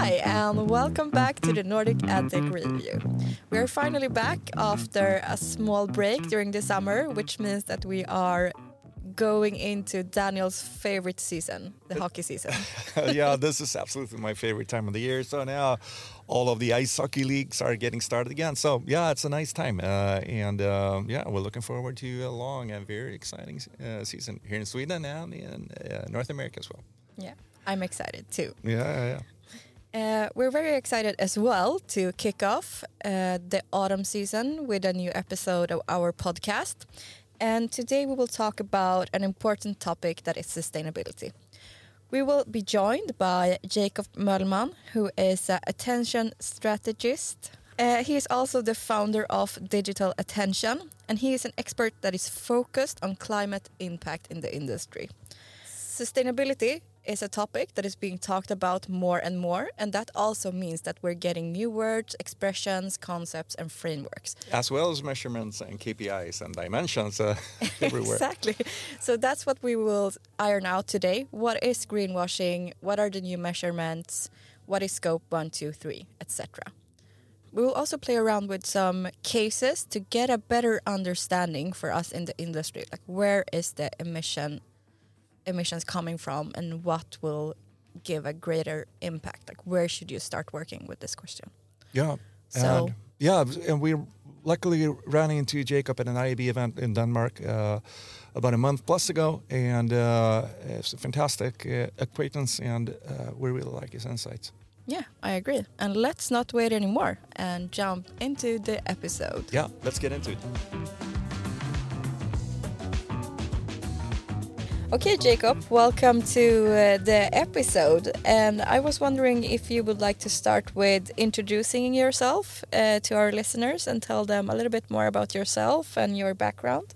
Hi, and welcome back to the Nordic Adtech Review. We are finally back after a small break during the summer, which means that we are going into Daniel's favorite season, the hockey season. yeah, this is absolutely my favorite time of the year. So now all of the ice hockey leagues are getting started again. So yeah, it's a nice time, uh, and uh, yeah, we're looking forward to a long and very exciting uh, season here in Sweden and in uh, North America as well. Yeah, I'm excited too. Yeah, yeah. yeah. Uh, we're very excited as well to kick off uh, the autumn season with a new episode of our podcast. And today we will talk about an important topic that is sustainability. We will be joined by Jakob Møllmann, who is an attention strategist. Uh, he is also the founder of Digital Attention, and he is an expert that is focused on climate impact in the industry. Sustainability is a topic that is being talked about more and more, and that also means that we're getting new words, expressions, concepts, and frameworks. As well as measurements and KPIs and dimensions uh, everywhere. exactly. So that's what we will iron out today. What is greenwashing? What are the new measurements? What is scope one, two, three, etc. We will also play around with some cases to get a better understanding for us in the industry. Like, where is the emission emissions coming from and what will give a greater impact? Like where should you start working with this question? Yeah. So and yeah, and we luckily ran into Jakob at an IAB event in Denmark uh, about a month plus ago, and uh, it's a fantastic uh, acquaintance, and uh, we really like his insights. Yeah, I agree. And let's not wait anymore and jump into the episode. Yeah, let's get into it. Okay, Jakob, welcome to uh, the episode. And I was wondering if you would like to start with introducing yourself uh, to our listeners and tell them a little bit more about yourself and your background.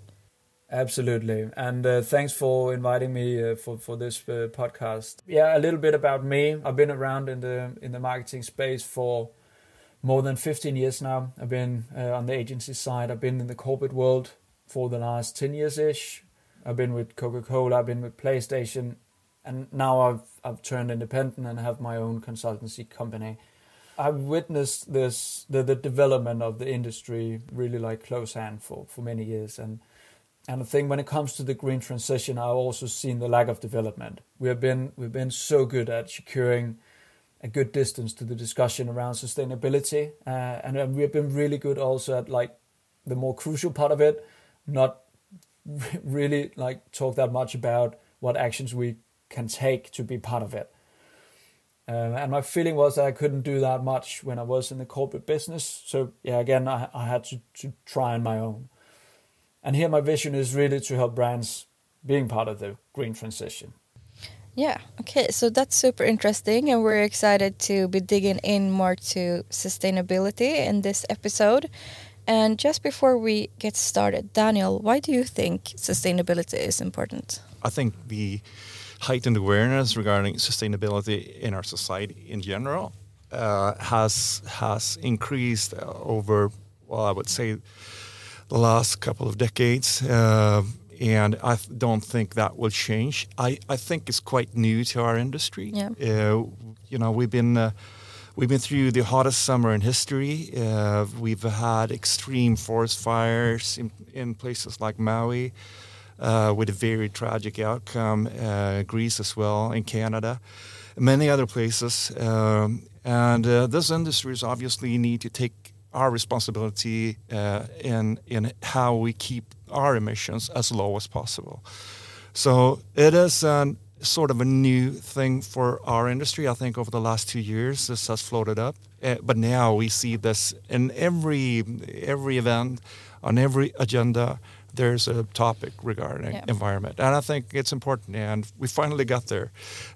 Absolutely. And uh, thanks for inviting me uh, for, for this uh, podcast. Yeah, a little bit about me. I've been around in the in the marketing space for more than 15 years now. I've been uh, on the agency side. I've been in the corporate world for the last 10 years ish I've been with Coca Cola, I've been with PlayStation, and now I've I've turned independent and have my own consultancy company. I've witnessed this the, the development of the industry really like close hand for, for many years and and I think when it comes to the green transition I've also seen the lack of development. We have been we've been so good at securing a good distance to the discussion around sustainability uh, and we have been really good also at like the more crucial part of it, not really like talk that much about what actions we can take to be part of it. Um, and my feeling was that I couldn't do that much when I was in the corporate business. So yeah, again, I, I had to, to try on my own. And here my vision is really to help brands being part of the green transition. Yeah, okay, so that's super interesting, and we're excited to be digging in more to sustainability in this episode. And just before we get started, Daniel, why do you think sustainability is important? I think the heightened awareness regarding sustainability in our society in general uh, has has increased over, well, I would say, the last couple of decades. Uh, and I don't think that will change. I, I think it's quite new to our industry. Yeah. Uh, you know, we've been uh, We've been through the hottest summer in history. Uh, we've had extreme forest fires in, in places like Maui uh, with a very tragic outcome, uh, Greece as well, in Canada, many other places. Um, and uh, those industries obviously need to take our responsibility uh, in, in how we keep our emissions as low as possible. So it is an sort of a new thing for our industry. I think over the last two years, this has floated up, uh, but now we see this in every every event, on every agenda. There's a topic regarding yeah. environment, and I think it's important. And we finally got there.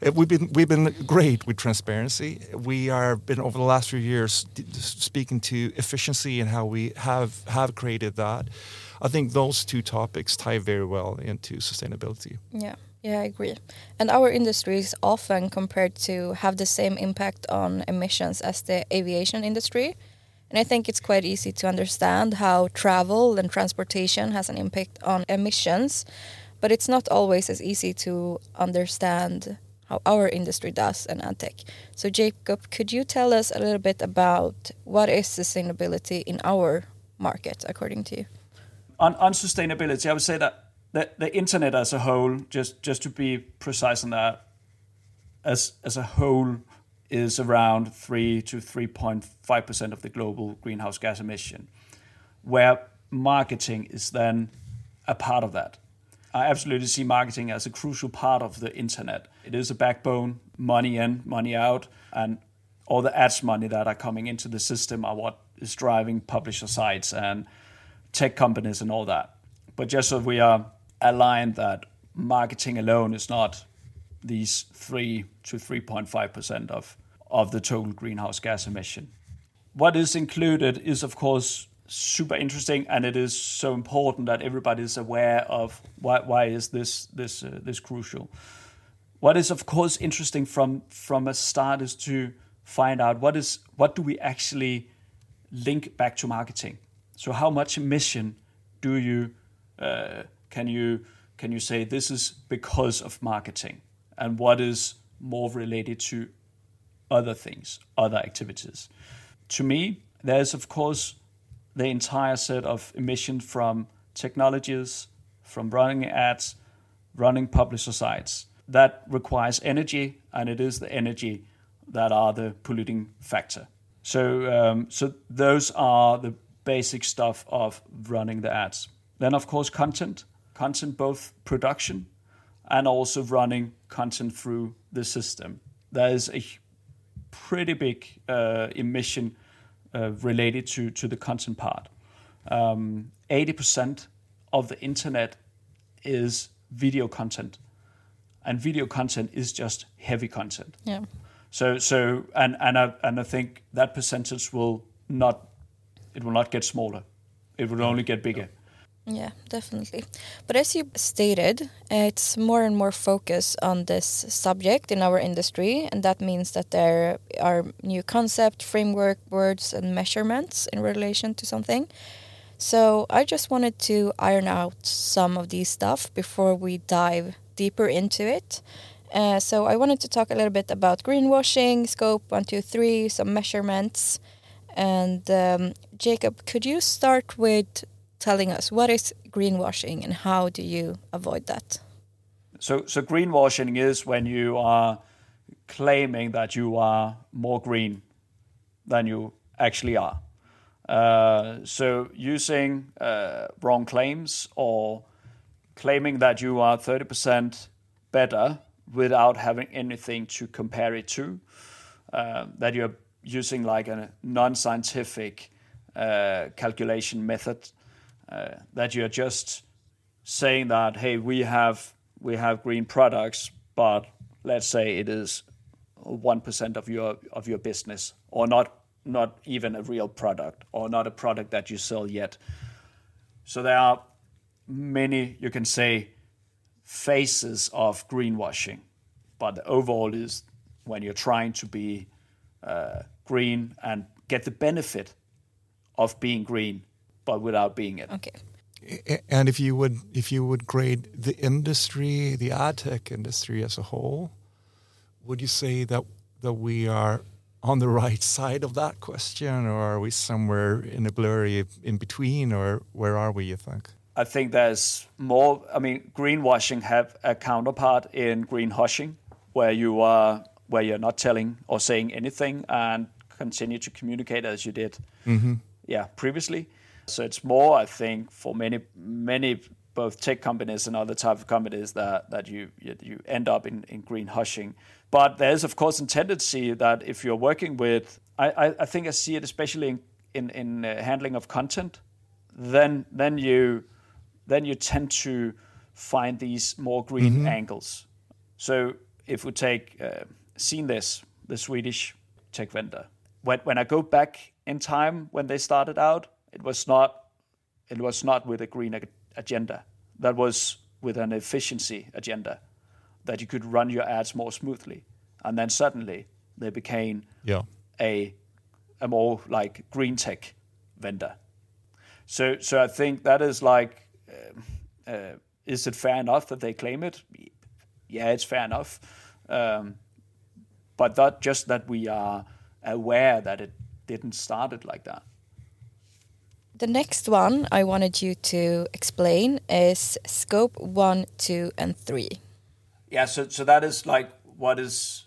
Uh, we've been we've been great with transparency. We are been over the last few years speaking to efficiency and how we have have created that. I think those two topics tie very well into sustainability. Yeah. Yeah, I agree. And our industry is often compared to have the same impact on emissions as the aviation industry. And I think it's quite easy to understand how travel and transportation has an impact on emissions, but it's not always as easy to understand how our industry does and ad tech. So Jakob, could you tell us a little bit about what is sustainability in our market, according to you? On, on sustainability, I would say that the, the internet as a whole, just just to be precise on that, as as a whole is around 3 to 3.5% of the global greenhouse gas emission, where marketing is then a part of that. I absolutely see marketing as a crucial part of the internet. It is a backbone, money in, money out, and all the ads money that are coming into the system are what is driving publisher sites and tech companies and all that. But just so we are aligned that marketing alone is not these 3 to 3.5% of, of the total greenhouse gas emission. What is included is, of course, super interesting, and it is so important that everybody is aware of why, why is this this uh, this crucial. What is, of course, interesting from from a start is to find out what is what do we actually link back to marketing. So, how much emission do you uh, can you can you say this is because of marketing? and what is more related to other things, other activities. To me, there's of course the entire set of emissions from technologies, from running ads, running publisher sites. That requires energy, and it is the energy that are the polluting factor. So, um, so those are the basic stuff of running the ads. Then, of course, content, content both production and also running content through the system. There is a pretty big uh, emission uh, related to, to the content part. Um, 80% of the internet is video content, and video content is just heavy content. Yeah. So so and and I, and I think that percentage will not it will not get smaller. It will only get bigger. Yeah, definitely. But as you stated, it's more and more focus on this subject in our industry, and that means that there are new concept, framework, words, and measurements in relation to something. So I just wanted to iron out some of these stuff before we dive deeper into it. Uh, so I wanted to talk a little bit about greenwashing, scope one, two, three, some measurements. And um, Jakob, could you start with telling us what is greenwashing and how do you avoid that? So, so greenwashing is when you are claiming that you are more green than you actually are. Uh, so, using uh, wrong claims or claiming that you are 30% better without having anything to compare it to, uh, that you're using like a non scientific uh, calculation method uh, that you're just saying that hey we have we have green products but let's say it is 1% of your of your business or not not even a real product or not a product that you sell yet. So there are many you can say faces of greenwashing but the overall is when you're trying to be uh, green and get the benefit of being green but without being it. Okay. And if you would if you would grade the industry, the ad tech industry as a whole, would you say that that we are on the right side of that question, or are we somewhere in a blurry in between, or where are we? You think? I think there's more. I mean, greenwashing have a counterpart in greenhushing, where you are where you're not telling or saying anything and continue to communicate as you did, mm-hmm. yeah, previously. So it's more, I think, for many many both tech companies and other type of companies that that you you end up in, in green hushing. But there's of course a tendency that if you're working with, I, I, I think I see it especially in in, in uh, handling of content, then then you then you tend to find these more green mm-hmm. angles. So if we take uh, this the Swedish tech vendor, when when I go back in time when they started out, it was not it was not with a green agenda. That was with an efficiency agenda that you could run your ads more smoothly. And then suddenly they became yeah. a a more like green tech vendor. So so I think that is like uh, uh, is it fair enough that they claim it? Yeah, it's fair enough. Um, but that just that we are aware that it didn't start it like that. The next one I wanted you to explain is scope one, two, and three. Yeah, so so that is like what is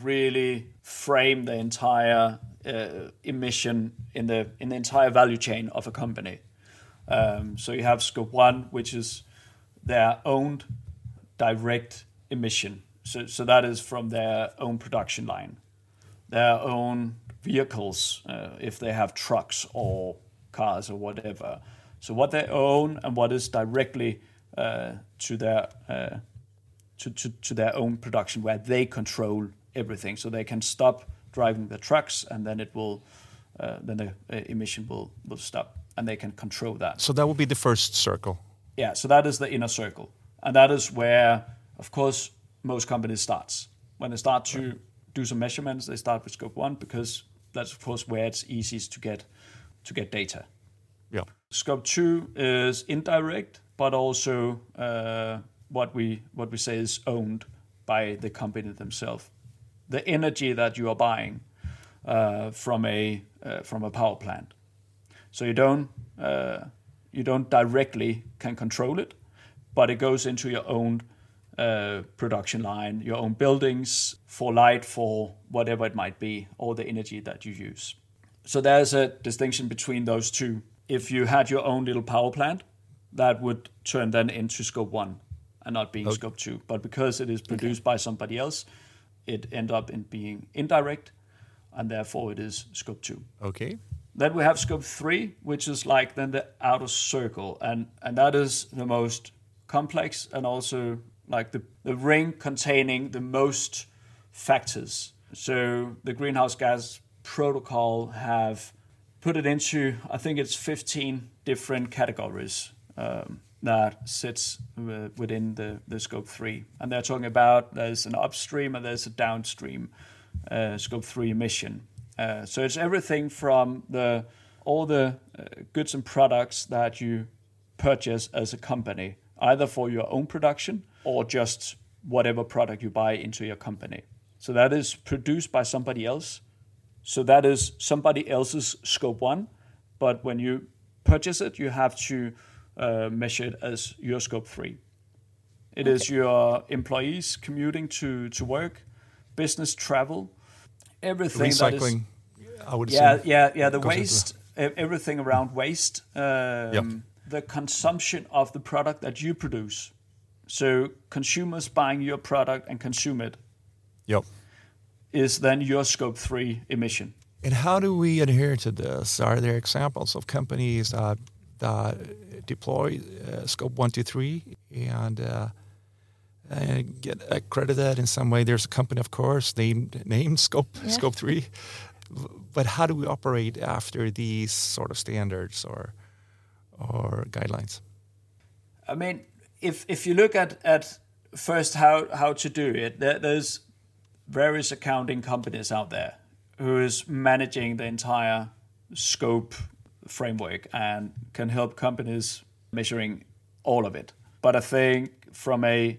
really frame the entire uh, emission in the in the entire value chain of a company. Um, so you have scope one, which is their owned direct emission. So so that is from their own production line, their own vehicles, uh, if they have trucks or cars or whatever. So what they own and what is directly uh, to their uh, to, to, to their own production, where they control everything, so they can stop driving the trucks, and then it will uh, then the uh, emission will will stop, and they can control that. So that would be the first circle. Yeah, so that is the inner circle, and that is where, of course, most companies starts when they start to right. do some measurements. They start with scope one because that's of course where it's easiest to get to get data. Yeah. Scope two is indirect, but also uh, what we what we say is owned by the company themselves. The energy that you are buying uh, from a uh, from a power plant, so you don't uh, you don't directly can control it, but it goes into your own uh, production line, your own buildings for light, for whatever it might be, all the energy that you use. So there's a distinction between those two. If you had your own little power plant, that would turn then into scope one and not being okay. scope two. But because it is produced okay. by somebody else, it end up in being indirect, and therefore it is scope two. Okay. Then we have scope three, which is like then the outer circle, and and that is the most complex and also like the, the ring containing the most factors. So the greenhouse gas protocol have put it into I think it's 15 different categories um, that sits within the, the scope three, and they're talking about there's an upstream and there's a downstream uh, scope three emission. Uh, so it's everything from the all the uh, goods and products that you purchase as a company, either for your own production or just whatever product you buy into your company. So that is produced by somebody else. So that is somebody else's scope one. But when you purchase it, you have to uh, measure it as your scope three. It okay. is your employees commuting to, to work, business travel, everything. Recycling, I would yeah, say. Yeah, yeah, yeah. the waste, everything around waste, um, yep. the consumption of the product that you produce. So consumers buying your product and consume it. Yep. Is then your scope three emission. And how do we adhere to this? Are there examples of companies that that deploy uh, scope one, two, three, and uh, and get accredited in some way? There's a company, of course, named named scope yeah. scope three, but how do we operate after these sort of standards or or guidelines? I mean, if if you look at at first how how to do it, there, there's various accounting companies out there who is managing the entire scope framework and can help companies measuring all of it. But I think from a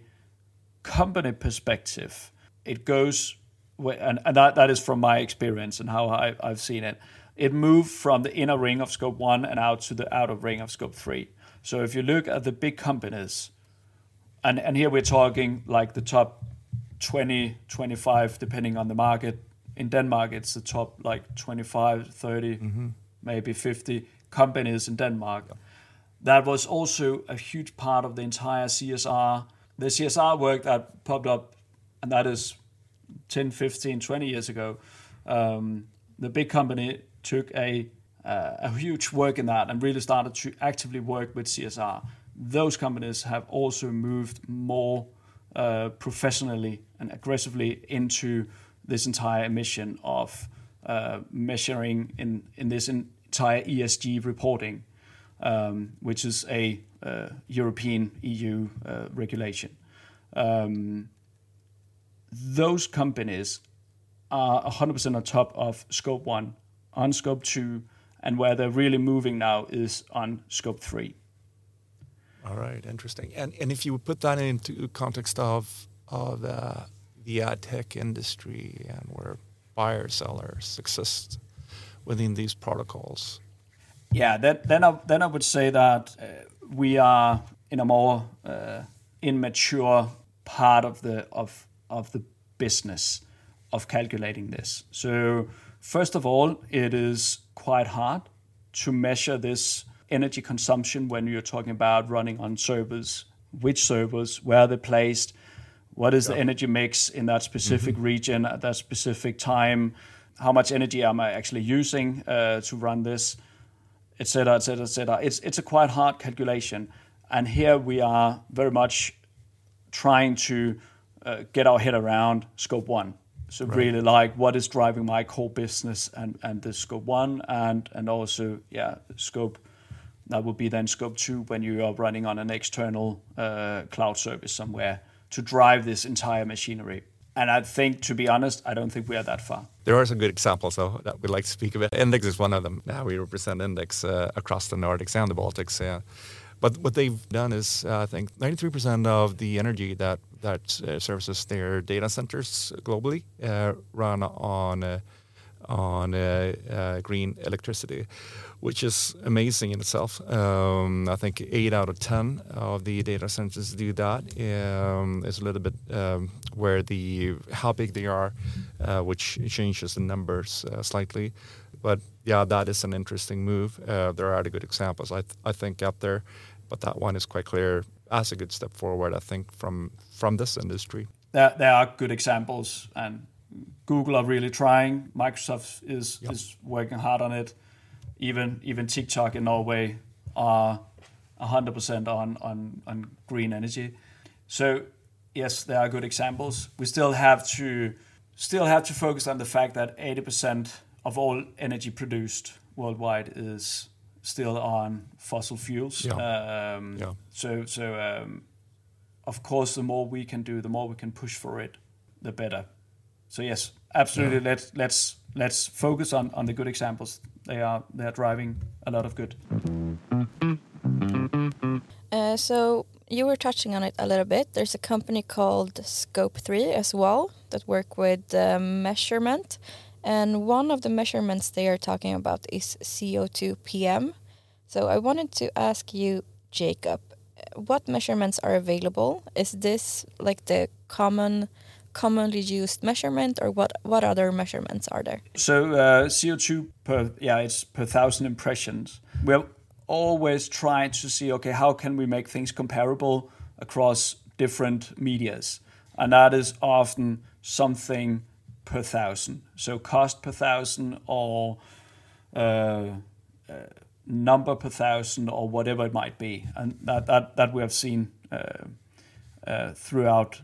company perspective, it goes, and, and that, that is from my experience and how I, I've seen it. It moved from the inner ring of scope one and out to the outer ring of scope three. So if you look at the big companies, and, and here we're talking like the top 20, 25, depending on the market. In Denmark, it's the top like 25, 30, mm-hmm. maybe 50 companies in Denmark. Yeah. That was also a huge part of the entire CSR. The CSR work that popped up, and that is 10, 15, 20 years ago. Um, the big company took a uh, a huge work in that and really started to actively work with CSR. Those companies have also moved more uh, professionally and aggressively into this entire mission of uh, measuring in, in this entire ESG reporting, um, which is a uh, European EU uh, regulation. Um, those companies are 100% on top of scope one. On scope two, and where they're really moving now is on scope three. All right, interesting. And and if you put that into context of of uh, the ad tech industry and where buyers sellers exist within these protocols? Yeah, then then I, then I would say that uh, we are in a more uh, immature part of the of of the business of calculating this. So first of all, it is quite hard to measure this energy consumption when you're talking about running on servers, which servers, where they're placed, what is yeah. the energy mix in that specific mm-hmm. region at that specific time, how much energy am I actually using uh, to run this, etc., etc., etc. It's it's a quite hard calculation, and here we are very much trying to uh, get our head around scope one. So right. really like what is driving my core business and and the scope one and and also yeah scope that would be then scope two when you are running on an external uh, cloud service somewhere to drive this entire machinery. And I think, to be honest, I don't think we are that far. There are some good examples though that we'd like to speak about. Index is one of them. Now we represent Index uh, across the Nordics and the Baltics. Yeah. But what they've done is, uh, I think, 93% of the energy that that uh, services their data centers globally uh, run on uh, on uh, green electricity, which is amazing in itself. Um, I think eight out of ten of the data centers do that. Um, it's a little bit um, where the how big they are, uh, which changes the numbers uh, slightly. But yeah, that is an interesting move. Uh, there are other good examples I, th- I think out there, but that one is quite clear as a good step forward. I think from from this industry. There, there are good examples, and Google are really trying. Microsoft is yep. is working hard on it. Even even TikTok in Norway are 100% on on on green energy. So yes, there are good examples. We still have to still have to focus on the fact that 80% of all energy produced worldwide is still on fossil fuels. Yeah. Um, yeah. So so um, of course, the more we can do, the more we can push for it, the better. So yes, absolutely. Yeah. Let's let's let's focus on on the good examples. They are they are driving a lot of good. Uh, so you were touching on it a little bit. There's a company called Scope Three as well that work with uh, measurement, and one of the measurements they are talking about is CO2 PM. So I wanted to ask you, Jakob, what measurements are available? Is this like the common commonly used measurement, or what what other measurements are there? So uh, CO2 per yeah, it's per thousand impressions. We're always trying to see okay, how can we make things comparable across different medias, and that is often something per thousand. So cost per thousand or uh, uh, number per thousand or whatever it might be, and that that that we have seen. Uh, uh, throughout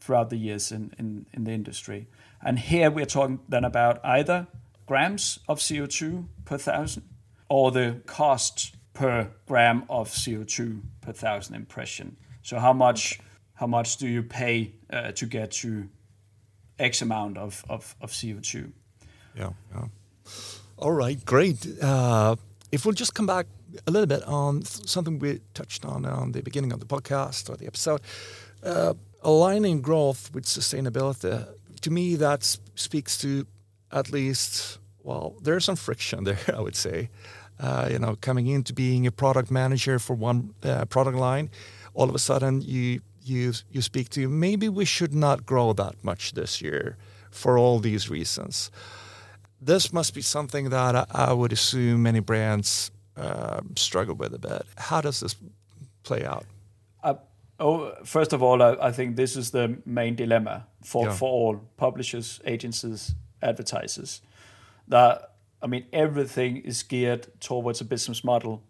throughout the years in, the industry. And here we're talking then about either grams of CO2 per thousand or the cost per gram of CO2 per thousand impression. So how much how much do you pay uh, to get to X amount of, of, of CO2? Yeah. All right, great. If we'll just come back a little bit on something we touched on on the beginning of the podcast or the episode. Uh, aligning growth with sustainability, to me, that speaks to at least, well, there's some friction there, I would say. Uh, you know, coming into being a product manager for one uh, product line, all of a sudden you you you speak to maybe we should not grow that much this year for all these reasons. This must be something that I, I would assume many brands uh, struggle with a bit. How does this play out? Uh, oh, first of all, I, I, think this is the main dilemma for, yeah. for all publishers, agencies, advertisers. That I mean, everything is geared towards a business model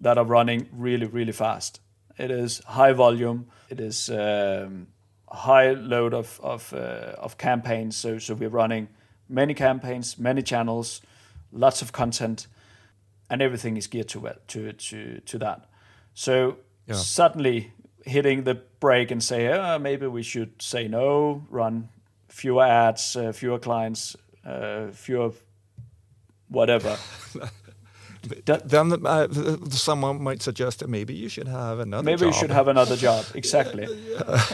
that are running really, really fast. It is high volume. It is um, high load of of, uh, of campaigns. So so we're running many campaigns, many channels, lots of content and everything is geared to to to to that. So yeah. suddenly hitting the brake and say, oh, maybe we should say no, run fewer ads, uh, fewer clients, uh, fewer whatever. then uh, someone might suggest that maybe you should have another. Maybe job. you should have another job. Exactly.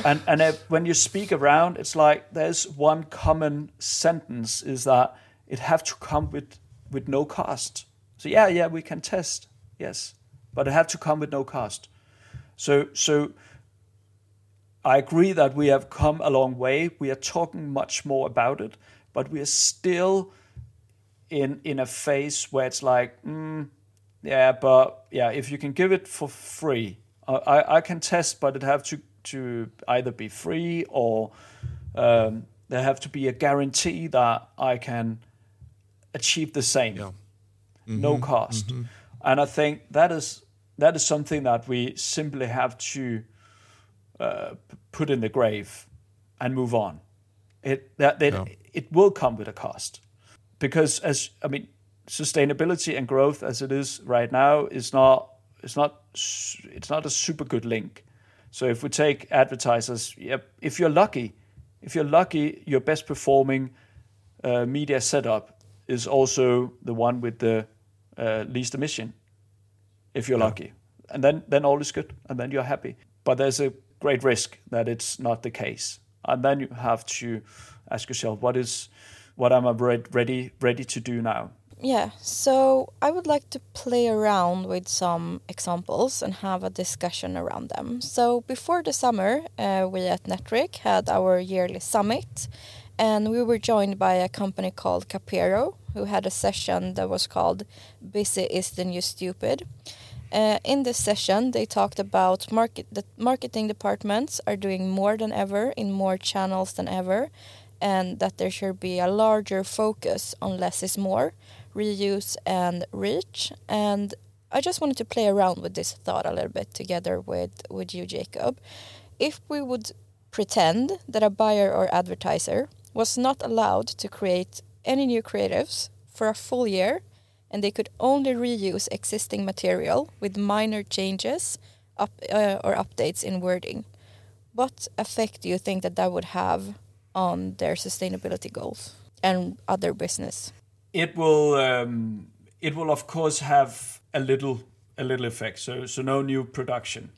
And and if, when you speak around, it's like there's one common sentence is that it have to come with with no cost. So yeah, yeah, we can test, yes, but it have to come with no cost. So so. I agree that we have come a long way. We are talking much more about it, but we are still in in a phase where it's like, mm, yeah, but yeah, if you can give it for free, I, I can test, but it have to to either be free or um, there have to be a guarantee that I can achieve the same, Yeah. No cost. And I think that is that is something that we simply have to uh, put in the grave and move on. It that, that Yeah. it will come with a cost because as I mean, sustainability and growth as it is right now is not it's not it's not a super good link. So if we take advertisers, yep, if you're lucky, if you're lucky, your best performing uh, media setup is also the one with the uh, least emission. If you're lucky, and then then all is good, and then you're happy. But there's a great risk that it's not the case, and then you have to ask yourself, what is what am I re- ready ready to do now? Yeah, so I would like to play around with some examples and have a discussion around them. So before the summer, uh, we at Netric had our yearly summit, and we were joined by a company called Capero, who had a session that was called "Busy is the New Stupid." Uh, in this session, they talked about market that marketing departments are doing more than ever in more channels than ever, and that there should be a larger focus on less is more, reuse and reach. And I just wanted to play around with this thought a little bit together with with you, Jakob. If we would pretend that a buyer or advertiser was not allowed to create any new creatives for a full year and they could only reuse existing material with minor changes up, uh, or updates in wording. What effect do you think that that would have on their sustainability goals and other business? It will um, it will of course have a little a little effect. So so no new production,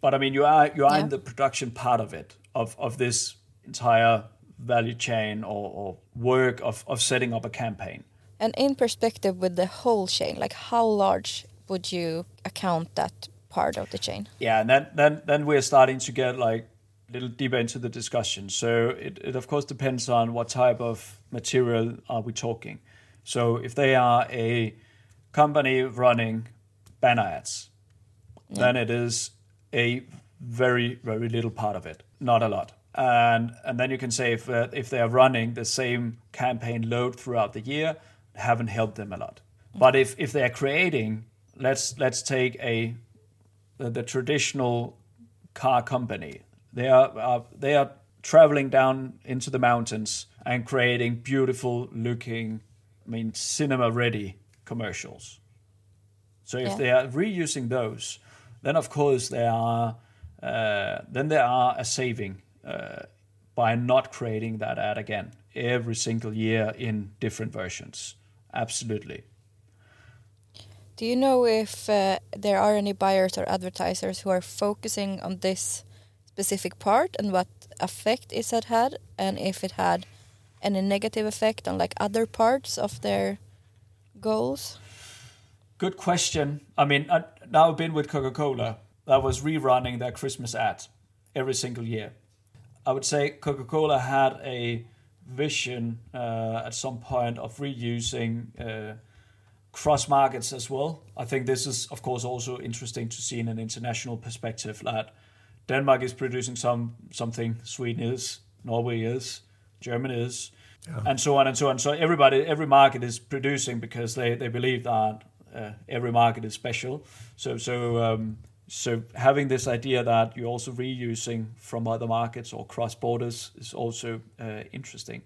but I mean you are you are Yeah. in the production part of it of of this entire value chain or, or work of of setting up a campaign. And in perspective with the whole chain, like how large would you account that part of the chain? Yeah, and then then then we're starting to get like a little deeper into the discussion. So it, it of course depends on what type of material are we talking. So if they are a company running banner ads, then it is a very very little part of it, not a lot. And and then you can say if uh, if they are running the same campaign load throughout the year, haven't helped them a lot. But if if they are creating, let's let's take a the, the traditional car company. They are uh, they are traveling down into the mountains and creating beautiful looking, I mean cinema ready commercials. So if Yeah. they are reusing those, then of course there are uh, then there are a saving uh, by not creating that ad again every single year in different versions. Absolutely. Do you know if uh, there are any buyers or advertisers who are focusing on this specific part and what effect is it had, and if it had any negative effect on like other parts of their goals? Good question. I mean, I, now I've been with Coca Cola that was rerunning their Christmas ad every single year. I would say Coca Cola had a vision uh, at some point of reusing uh, cross markets as well. I think this is, of course, also interesting to see in an international perspective that Denmark is producing some something, Sweden is, Norway is, Germany is, and so on and so on. So everybody, every market is producing because they, they believe that uh, every market is special. So so um, so having this idea that you're also reusing from other markets or cross borders is also uh, interesting.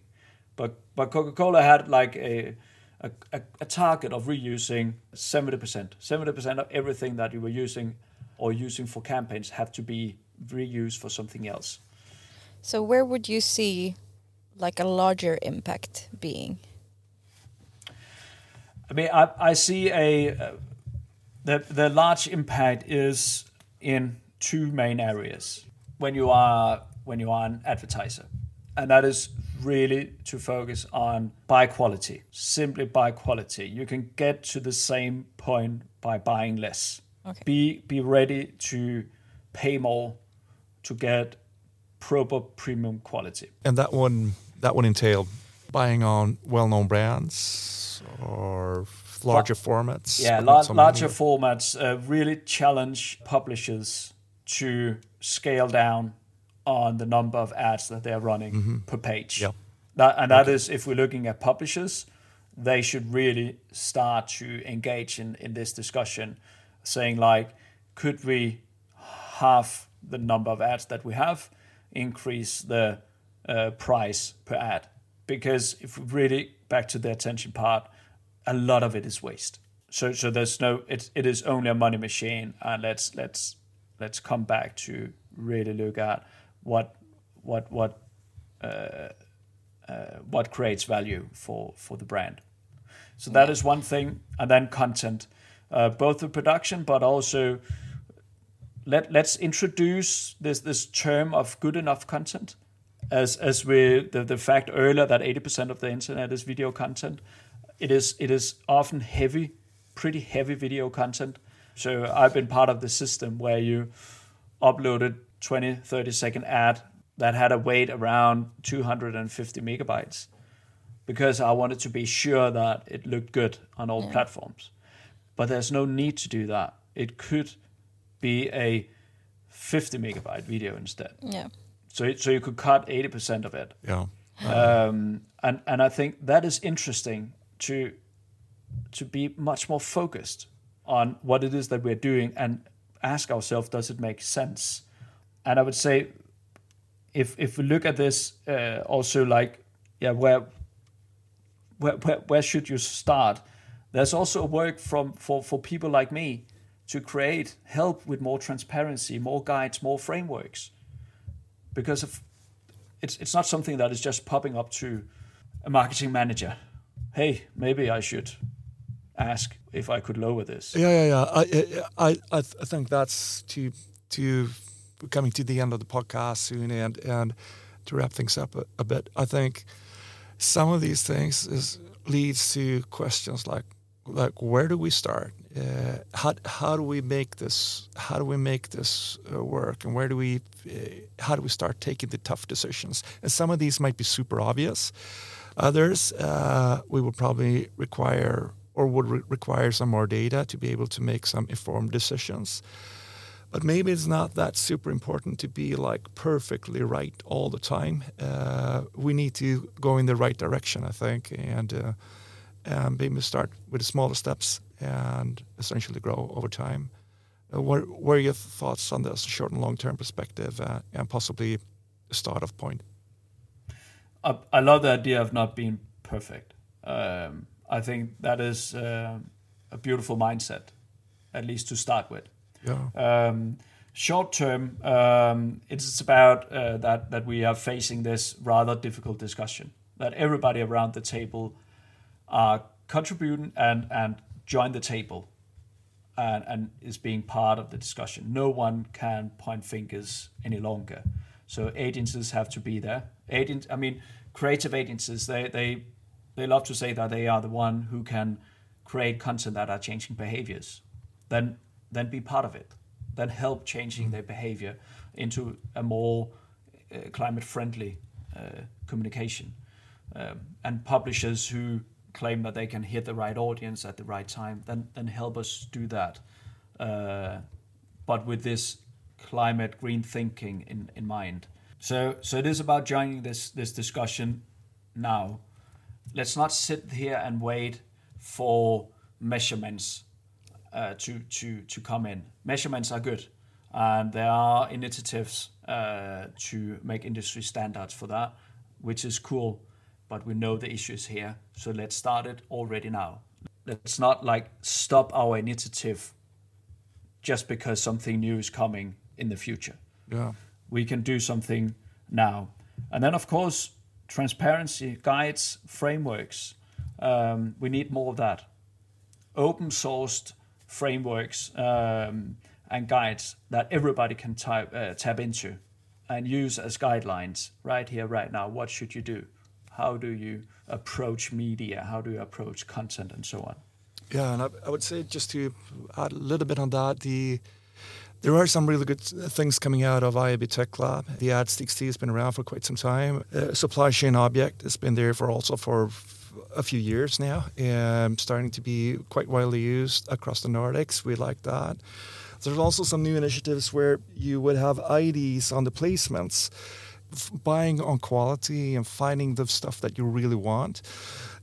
But but Coca Cola had like a a, a, a target of reusing 70%. 70% of everything that you were using or using for campaigns had to be reused for something else. So where would you see like a larger impact being? I mean, I, I see a uh, the the large impact is in two main areas when you are when you are an advertiser, and that is really to focus on buy quality. Simply buy quality. You can get to the same point by buying less. Okay. Be be ready to pay more to get proper premium quality. And that one that one entailed buying on well-known brands or larger formats. Yeah, but lar- so larger formats uh, really challenge publishers to scale down on the number of ads that they're running per page. Yep. That, and that is, if we're looking at publishers, they should really start to engage in, in this discussion, saying like, could we half the number of ads that we have, increase the uh, price per ad? Because if we really back to the attention part, a lot of it is waste. So so there's no it it is only a money machine, and let's let's let's come back to really look at what what what uh, uh, what creates value for for the brand. So that is one thing, and then content, uh, both the production, but also let let's introduce this this term of good enough content, as as we the, the fact earlier that eighty percent of the internet is video content. It is it is often heavy, pretty heavy video content. So I've been part of the system where you uploaded 20, 30 second ad that had a weight around 250 megabytes because I wanted to be sure that it looked good on all platforms. But there's no need to do that. It could be a 50 megabyte video instead. Yeah. So, it- so you could cut 80% of it. Yeah. Um, and, and I think that is interesting to, to be much more focused on what it is that we're doing and ask ourselves, does it make sense? And I would say, if, if we look at this uh, also like, yeah, where, where, where, where should you start? There's also work from for, for people like me to create help with more transparency, more guides, more frameworks. Because of it's it's not something that is just popping up to a marketing manager. Hey, maybe I should ask if I could lower this. Yeah, yeah, yeah. I, I, I, think that's to to coming to the end of the podcast soon, and and to wrap things up a, a bit. I think some of these things is leads to questions like like where do we start? Uh, how how do we make this? How do we make this uh, work? And where do we? Uh, how do we start taking the tough decisions? And some of these might be super obvious. Others uh, we will probably require or would re- require some more data to be able to make some informed decisions. But maybe it's not that super important to be like perfectly right all the time. Uh, we need to go in the right direction, I think, and uh, and maybe start with the smaller steps and essentially grow over time. Uh, what, what are your thoughts on this short and long term perspective uh, and possibly a start-off point? I, I love the idea of not being perfect. Um, I think that is uh, a beautiful mindset, at least to start with. Yeah. Um, short term, um, it's about uh, that that we are facing this rather difficult discussion. That everybody around the table are contributing and and join the table, and and is being part of the discussion. No one can point fingers any longer. So agencies have to be there. Agent, I mean, creative agencies. They they they love to say that they are the one who can create content that are changing behaviors. Then then be part of it. Then help changing their behavior into a more uh, climate friendly uh, communication. Um, and publishers who claim that they can hit the right audience at the right time, then then help us do that. Uh, but with this climate green thinking in, in mind. So so it is about joining this this discussion now. Let's not sit here and wait for measurements uh, to to to come in. Measurements are good, and there are initiatives uh, to make industry standards for that, which is cool. But we know the issues here, so let's start it already now. Let's not like stop our initiative just because something new is coming in the future. Yeah. We can do something now, and then of course transparency guides frameworks. Um, we need more of that open sourced frameworks um, and guides that everybody can type, uh, tap into and use as guidelines right here, right now. What should you do? How do you approach media? How do you approach content and so on? Yeah, and I, I would say just to add a little bit on that, the there are some really good things coming out of IAB Tech Lab. The ads.txt has been around for quite some time. Uh, supply chain object has been there for also for a few years now, and starting to be quite widely used across the Nordics. We like that. There's also some new initiatives where you would have IDs on the placements, buying on quality and finding the stuff that you really want.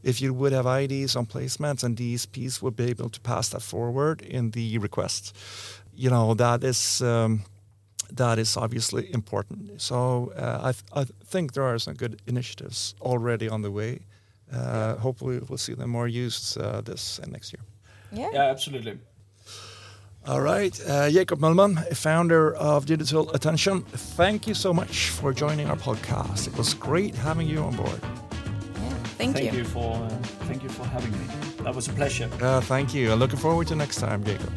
If you would have IDs on placements and DSPs would be able to pass that forward in the request, you know that is um, that is obviously important. So uh, I, th- I think there are some good initiatives already on the way. Uh, hopefully, we'll see them more used uh, this and next year. Yeah. Yeah, absolutely. All right, uh, Jakob Møllmann, founder of Digital Attention, thank you so much for joining our podcast. It was great having you on board. Yeah, thank, Thank you. you for uh, thank you for having me. That was a pleasure. Uh, thank you. I'm looking forward to next time, Jakob.